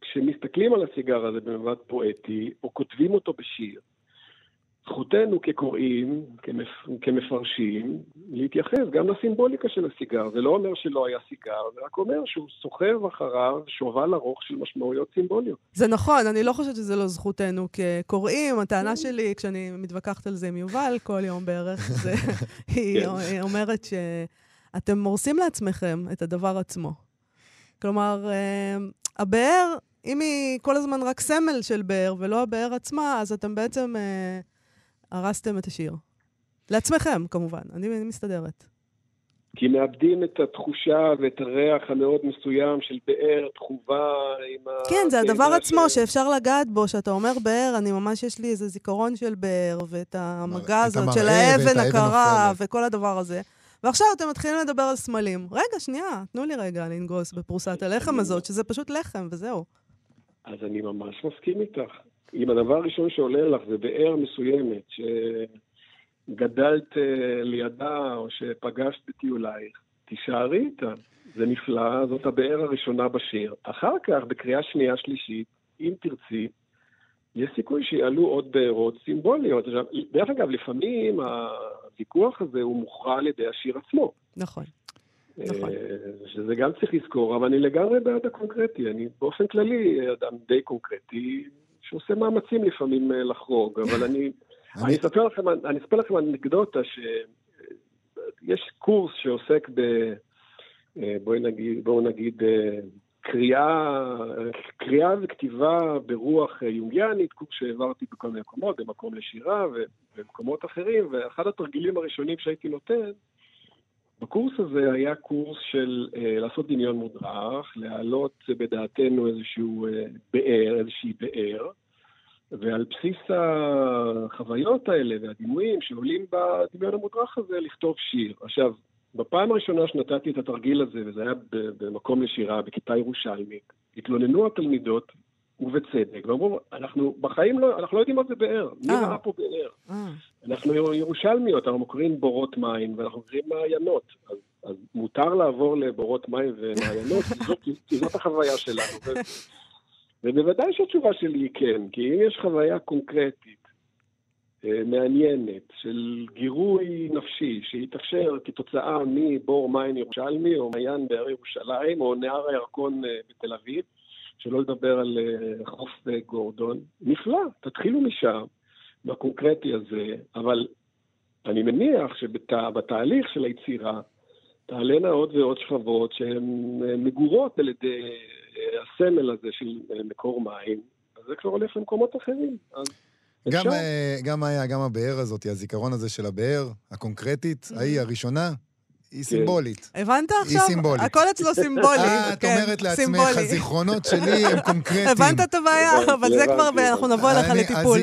כשמסתכלים על הסיגר הזה במבט פואטי, או כותבים אותו בשיר, זכותנו כקוראים, כמפ... כמפרשים, להתייחס גם לסימבוליקה של הסיגר. זה לא אומר שלא היה סיגר, זה רק אומר שהוא סוחב אחריו שובל ארוך של משמעויות סימבוליות. זה נכון, אני לא חושבת שזה לא זכותנו כקוראים. הטענה שלי, כשאני מתווכחת על זה עם יובל כל יום בערך, <laughs> זה, היא כן. אומרת שאתם הורסים לעצמכם את הדבר עצמו. כלומר, אה, הבאר, אם היא כל הזמן רק סמל של באר ולא הבאר עצמה, אז אתם בעצם... הרסתם את השיר. לעצמכם, כמובן, אני, אני מסתדרת. כי מאבדים את התחושה ואת הריח המאוד מסוים של באר תחובה עם ה... כן, זה הדבר עצמו ש... שאפשר לגעת בו, שאתה אומר באר, אני ממש, יש לי איזה זיכרון של באר, ואת המגע הזאת של האבן הקרה, וכל הדבר הזה. ועכשיו אתם מתחילים לדבר על סמלים. רגע, שנייה, תנו לי רגע לנגוס בפרוסת הלחם הזאת, שזה פשוט לחם, וזהו. אז אני ממש מסכים איתך. אם הדבר הראשון שעולה לך זה באר מסוימת, ש... גדלת אה, לידה או שפגשת בטיולייך, תישארי איתה. זה נפלא, זאת הבאר הראשונה בשיר. אחר כך, בקריאה שנייה-שלישית, אם תרצי, יש סיכוי שיעלו עוד בארות סימבוליות. עכשיו, דרך אגב, לפעמים הוויכוח הזה הוא מוכרע על ידי השיר עצמו. נכון. נכון. אה, שזה גם צריך לזכור, אבל אני לגמרי בעד הקונקרטי. אני באופן כללי אדם די קונקרטי, שעושה מאמצים לפעמים אה, לחרוג, אבל <laughs> אני... אני אספר לכם, אני אספר לכם אנקדוטה שיש קורס שעוסק ב... אה, בואו נגיד, בואו נגיד קריאה, קריאה וכתיבה ברוח יונגיאנית, קורס שהעברתי בכל מיני מקומות, במקום לשירה ובמקומות אחרים, ואחד התרגילים הראשונים שהייתי נותן, בקורס הזה היה קורס של אה, לעשות דמיון מודרך, להעלות בדעתנו איזשהו אה, באר, איזושהי באר, ועל בסיס החוויות האלה והדימויים שעולים בדמיון המודרך הזה, לכתוב שיר. עכשיו, בפעם הראשונה שנתתי את התרגיל הזה, וזה היה במקום לשירה, בכיתה ירושלמית, התלוננו התלמידות, ובצדק, ואמרו, אנחנו בחיים לא, אנחנו לא יודעים מה זה באר, מי אה. ראה פה באר? אה, אנחנו ירושלמיות, אנחנו קוראים בורות מים, ואנחנו קוראים מעיינות. אז, אז מותר לעבור לבורות מים ומעיינות, כי זאת, <laughs> כי זאת החוויה שלנו. ו, ובוודאי שהתשובה שלי היא כן, כי אם יש חוויה קונקרטית, אה, מעניינת, של גירוי נפשי, שהתאפשר כתוצאה מבור מים ירושלמי, או מעיין בהרי ירושלים, או נהר הירקון אה, בתל אביב, שלא לדבר על אה, חוף אה, גורדון, נפלא, תתחילו משם, בקונקרטי הזה, אבל אני מניח שבתהליך של היצירה תעלנה עוד ועוד שכבות שהן אה, מגורות על ידי הסמל הזה של מקור מים, אז זה כבר הולך למקומות אחרים. אז גם, גם היה, גם הבאר הזאת, הזיכרון הזה של הבאר, הקונקרטית, ההיא הראשונה, היא סימבולית. הבנת היא עכשיו? סימבולית. הכל אצלו סימבולי. אה, את כן, אומרת לעצמך. הזיכרונות שלי הם קונקרטיים. הבנת את הבעיה? אבל זה כבר, אנחנו נבוא אליך לטיפול.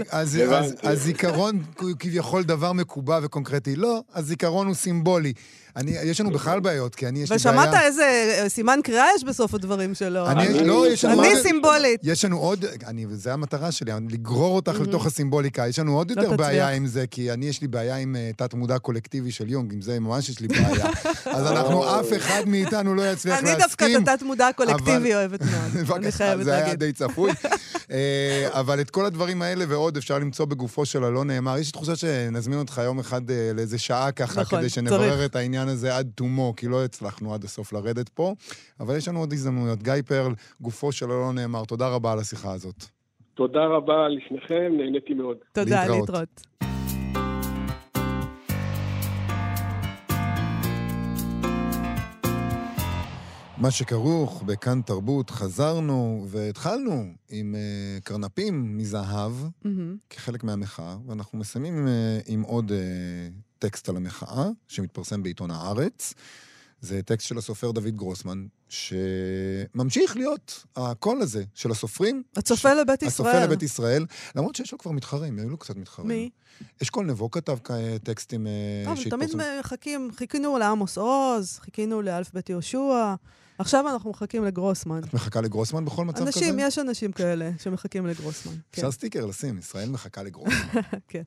הזיכרון הוא כביכול דבר מקובע וקונקרטי. לא, הזיכרון הוא סימבולי. אני, יש לנו בכלל בעיות, כי אני, יש לי בעיה... ושמעת איזה אה, סימן קריאה יש בסוף הדברים שלו. אני, לא, יש לנו אני סימבולית. יש לנו עוד, אני, וזו המטרה שלי, לגרור אותך לתוך הסימבוליקה. יש לנו עוד לא יותר בעיה. עם זה, כי אני, יש לי בעיה עם uh, תת-מודע קולקטיבי של יונג, עם זה ממש יש לי בעיה. <laughs> אז אנחנו, אף אחד מאיתנו לא יצליח אני דווקא להסכים. את התת-מודע הקולקטיבי אבל- אוהבת מאוד. <laughs> אני חייבת זה היה להגיד. די צפוי. <laughs> אה, אבל את כל הדברים האלה ועוד אפשר למצוא בגופו של הלא נאמר. יש לי תחושה שנזמין אותך יום אחד אה, לאיזה שעה ככה, נכון, כדי שנברר. את העניין הזה עד תומו, כי לא הצלחנו עד הסוף לרדת פה. אבל יש לנו עוד הזדמנויות. גיא פרל, גופו של הלא נאמר, תודה רבה על השיחה הזאת. תודה רבה לשניכם, נהניתי מאוד. תודה, להתראות. להתראות. מה שכרוך בכאן תרבות, חזרנו והתחלנו עם אה, קרנפים מזהב מהמם. כחלק מהמחאה, ואנחנו מסיימים אה, עם עוד אה, טקסט על המחאה, שמתפרסם בעיתון הארץ. זה טקסט של הסופר דוד גרוסמן, שממשיך להיות הקול הזה של הסופרים. הצופה לבית ישראל. הצופה לבית ישראל, למרות שיש לו כבר מתחרים, היו לו קצת מתחרים. מי? אשכול נבו כתב טקסטים אה, אבל תמיד שהתפרסמו. מחכים, חיכינו לעמוס עוז, חיכינו לאלף בית יהושע, עכשיו אנחנו מחכים לגרוסמן. את מחכה לגרוסמן בכל מצב כזה? אנשים, יש אנשים כאלה שמחכים לגרוסמן. כן. אפשר סטיקר לשים, ישראל מחכה לגרוסמן. <laughs> כן.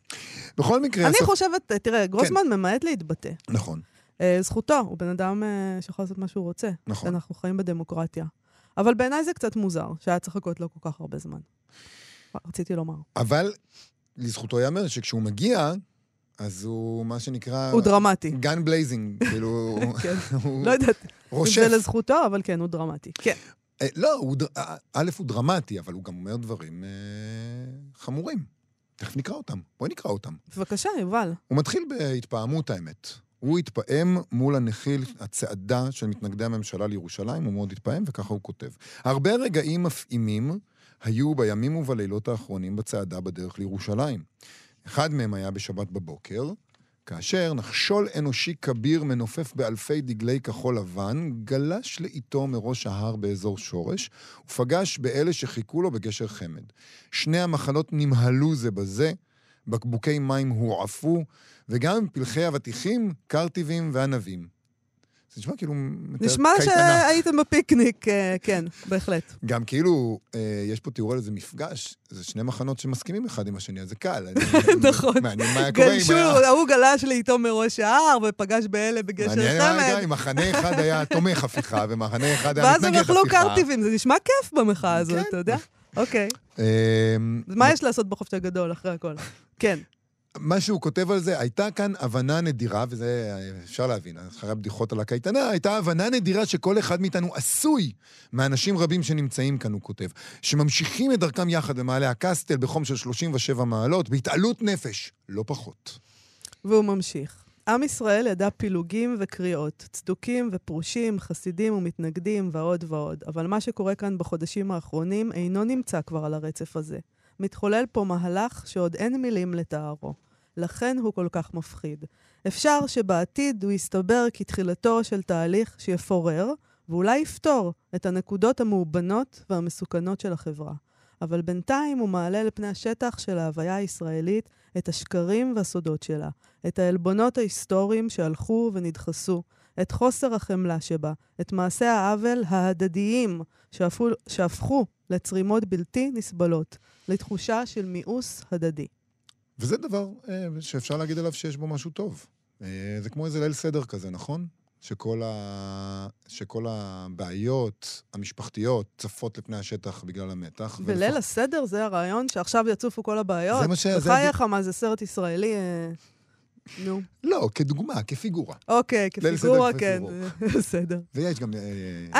בכל מקרה, אני הסופ- חושבת, תראה, גרוסמן ממעט להתבטא. נכון, אה, זכותו, הוא בן אדם אה, שיכול לעשות מה שהוא רוצה. נכון. אנחנו חיים בדמוקרטיה. אבל בעיניי זה קצת מוזר, שהיה צריך לחכות לו כל כך הרבה זמן. רציתי לומר. אבל לזכותו ייאמר שכשהוא מגיע, אז הוא מה שנקרא... הוא דרמטי. guns blazing, <laughs> כאילו... כן. <laughs> הוא לא יודעת אם. זה לזכותו, אבל כן, הוא דרמטי. כן. אה, לא, הוא אה, א', הוא דרמטי, אבל הוא גם אומר דברים אה, חמורים. תכף נקרא אותם. בואי נקרא אותם. בבקשה, יובל. הוא מתחיל בהתפעמות, האמת. הוא התפעם מול הנחיל הצעדה של מתנגדי הממשלה לירושלים, הוא מאוד התפעם, וככה הוא כותב. הרבה רגעים מפעימים היו בימים ובלילות האחרונים בצעדה בדרך לירושלים. אחד מהם היה בשבת בבוקר, כאשר נחשול אנושי כביר מנופף באלפי דגלי כחול לבן, גלש לאיתו מראש ההר באזור שורש, ופגש באלה שחיכו לו בגשר חמד. שני המחנות נמהלו זה בזה, בקבוקי מים הועפו, וגם פלחי אבטיחים, קרטיבים וענבים. זה נשמע כאילו... נשמע. שהייתם בפיקניק, אה, כן, בהחלט. גם כאילו, אה, יש פה תיאור על איזה מפגש, זה שני מחנות שמסכימים אחד עם השני, אז זה קל. <laughs> נכון. מעניין מה היה קורה אם גלשו. ההוא גלש לאיתו מראש ההר, ופגש באלה בגשר מעניין מה היה חמד. מחנה אחד היה תומך הפיכה, ומחנה אחד היה ואז הם מתנגד אכלו הפיכה. קרטיבים, זה נשמע כיף במחאה הזאת, כן. אתה יודע? אוקיי. אז מה יש לעשות בחופש הגדול אחרי הכל? כן. מה שהוא כותב על זה, הייתה כאן הבנה נדירה, וזה אפשר להבין, אחרי הבדיחות על הקייטנה, הייתה הבנה נדירה שכל אחד מאיתנו עשוי מאנשים רבים שנמצאים כאן, הוא כותב, שממשיכים את דרכם יחד במעלה הקסטל בחום של 37 מעלות, בהתעלות נפש, לא פחות. והוא ממשיך. עם ישראל ידע פילוגים וקריאות, צדוקים ופרושים, חסידים ומתנגדים ועוד ועוד, אבל מה שקורה כאן בחודשים האחרונים אינו נמצא כבר על הרצף הזה. מתחולל פה מהלך שעוד אין מילים לתארו. לכן הוא כל כך מפחיד. אפשר שבעתיד הוא יסתבר כתחילתו של תהליך שיפורר, ואולי יפתור את הנקודות המאובנות והמסוכנות של החברה. אבל בינתיים הוא מעלה לפני השטח של ההוויה הישראלית את השקרים והסודות שלה, את העלבונות ההיסטוריים שהלכו ונדחסו, את חוסר החמלה שבה, את מעשי העוול ההדדיים שהפכו, שהפכו לצרימות בלתי נסבלות, לתחושה של מיאוס הדדי. וזה דבר אה, שאפשר להגיד עליו שיש בו משהו טוב. אה, זה כמו איזה ליל סדר כזה, נכון? שכל, ה... שכל הבעיות המשפחתיות צפות לפני השטח בגלל המתח. וליל ולפח- הסדר זה הרעיון שעכשיו יצופו כל הבעיות? זה מה ש- זה בחייך, מה זה סרט ישראלי? אה, נו. לא, כדוגמה, כפיגורה. אוקיי, כפיגורה, כן. <laughs> בסדר. ויש גם... אה,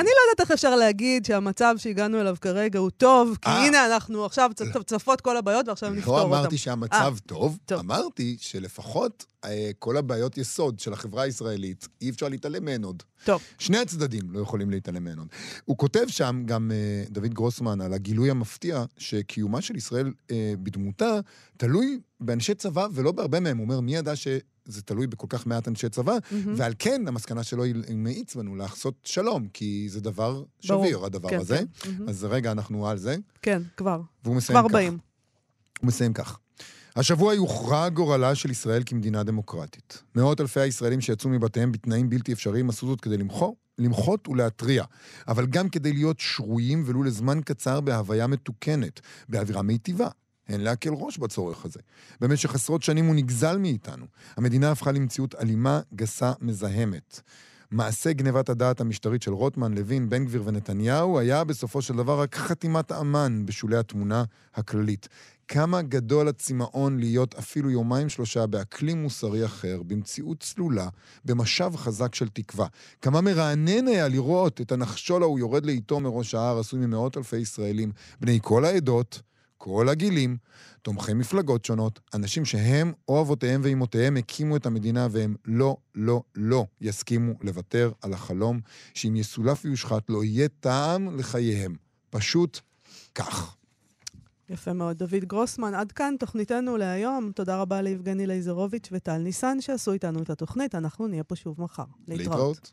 אני לא יודעת איך אפשר להגיד שהמצב שהגענו אליו כרגע הוא טוב, כי אה. הנה אנחנו עכשיו צ- צפות כל הבעיות ועכשיו נפתור לא אותן. אמרתי שהמצב טוב, טוב. אמרתי שלפחות אה, כל הבעיות יסוד של החברה הישראלית, אי אפשר להתעלם מהן עוד. טוב. שני הצדדים לא יכולים להתעלם מהן עוד. הוא כותב שם, גם אה, דוד גרוסמן, על הגילוי המפתיע, שקיומה של ישראל אה, בדמותה תלוי באנשי צבא, ולא בהרבה מהם. הוא אומר, מי ידע שזה תלוי בכל כך מעט אנשי צבא? מהמם. ועל כן, המסקנה שלו היא מאיץ בנו לעשות שלום, כי זה דבר ברור. שביר, הדבר כן, הזה. כן, מהמם. אז רגע, אנחנו על זה. כן, כבר. והוא מסיים כבר כך. באים. הוא מסיים כך. השבוע יוכרע גורלה של ישראל כמדינה דמוקרטית. מאות אלפי הישראלים שיצאו מבתיהם בתנאים בלתי אפשריים עשו זאת כדי למחוא, למחות ולהתריע, אבל גם כדי להיות שרויים ולו לזמן קצר בהוויה מתוקנת, באווירה מיטיבה. אין להקל ראש בצורך הזה. במשך עשרות שנים הוא נגזל מאיתנו. המדינה הפכה למציאות אלימה, גסה, מזהמת. מעשה גנבת הדעת המשטרית של רוטמן, לוין, בן גביר ונתניהו היה בסופו של דבר רק חתימת אמן בשולי התמונה הכללית. כמה גדול הצמאון להיות אפילו יומיים שלושה באקלים מוסרי אחר, במציאות צלולה, במשב חזק של תקווה. כמה מרענן היה לראות את הנחשול ההוא יורד לאיתו מראש ההר, עשוי ממאות אלפי ישראלים, בני כל העדות, כל הגילים, תומכי מפלגות שונות, אנשים שהם או אבותיהם ואימותיהם הקימו את המדינה והם לא, לא, לא יסכימו לוותר על החלום שאם יסולף ויושחת לא יהיה טעם לחייהם. פשוט כך. יפה מאוד. דוד גרוסמן, עד כאן תוכניתנו להיום. תודה רבה ליבגני לייזרוביץ' וטל ניסן שעשו איתנו את התוכנית. אנחנו נהיה פה שוב מחר. להתראות.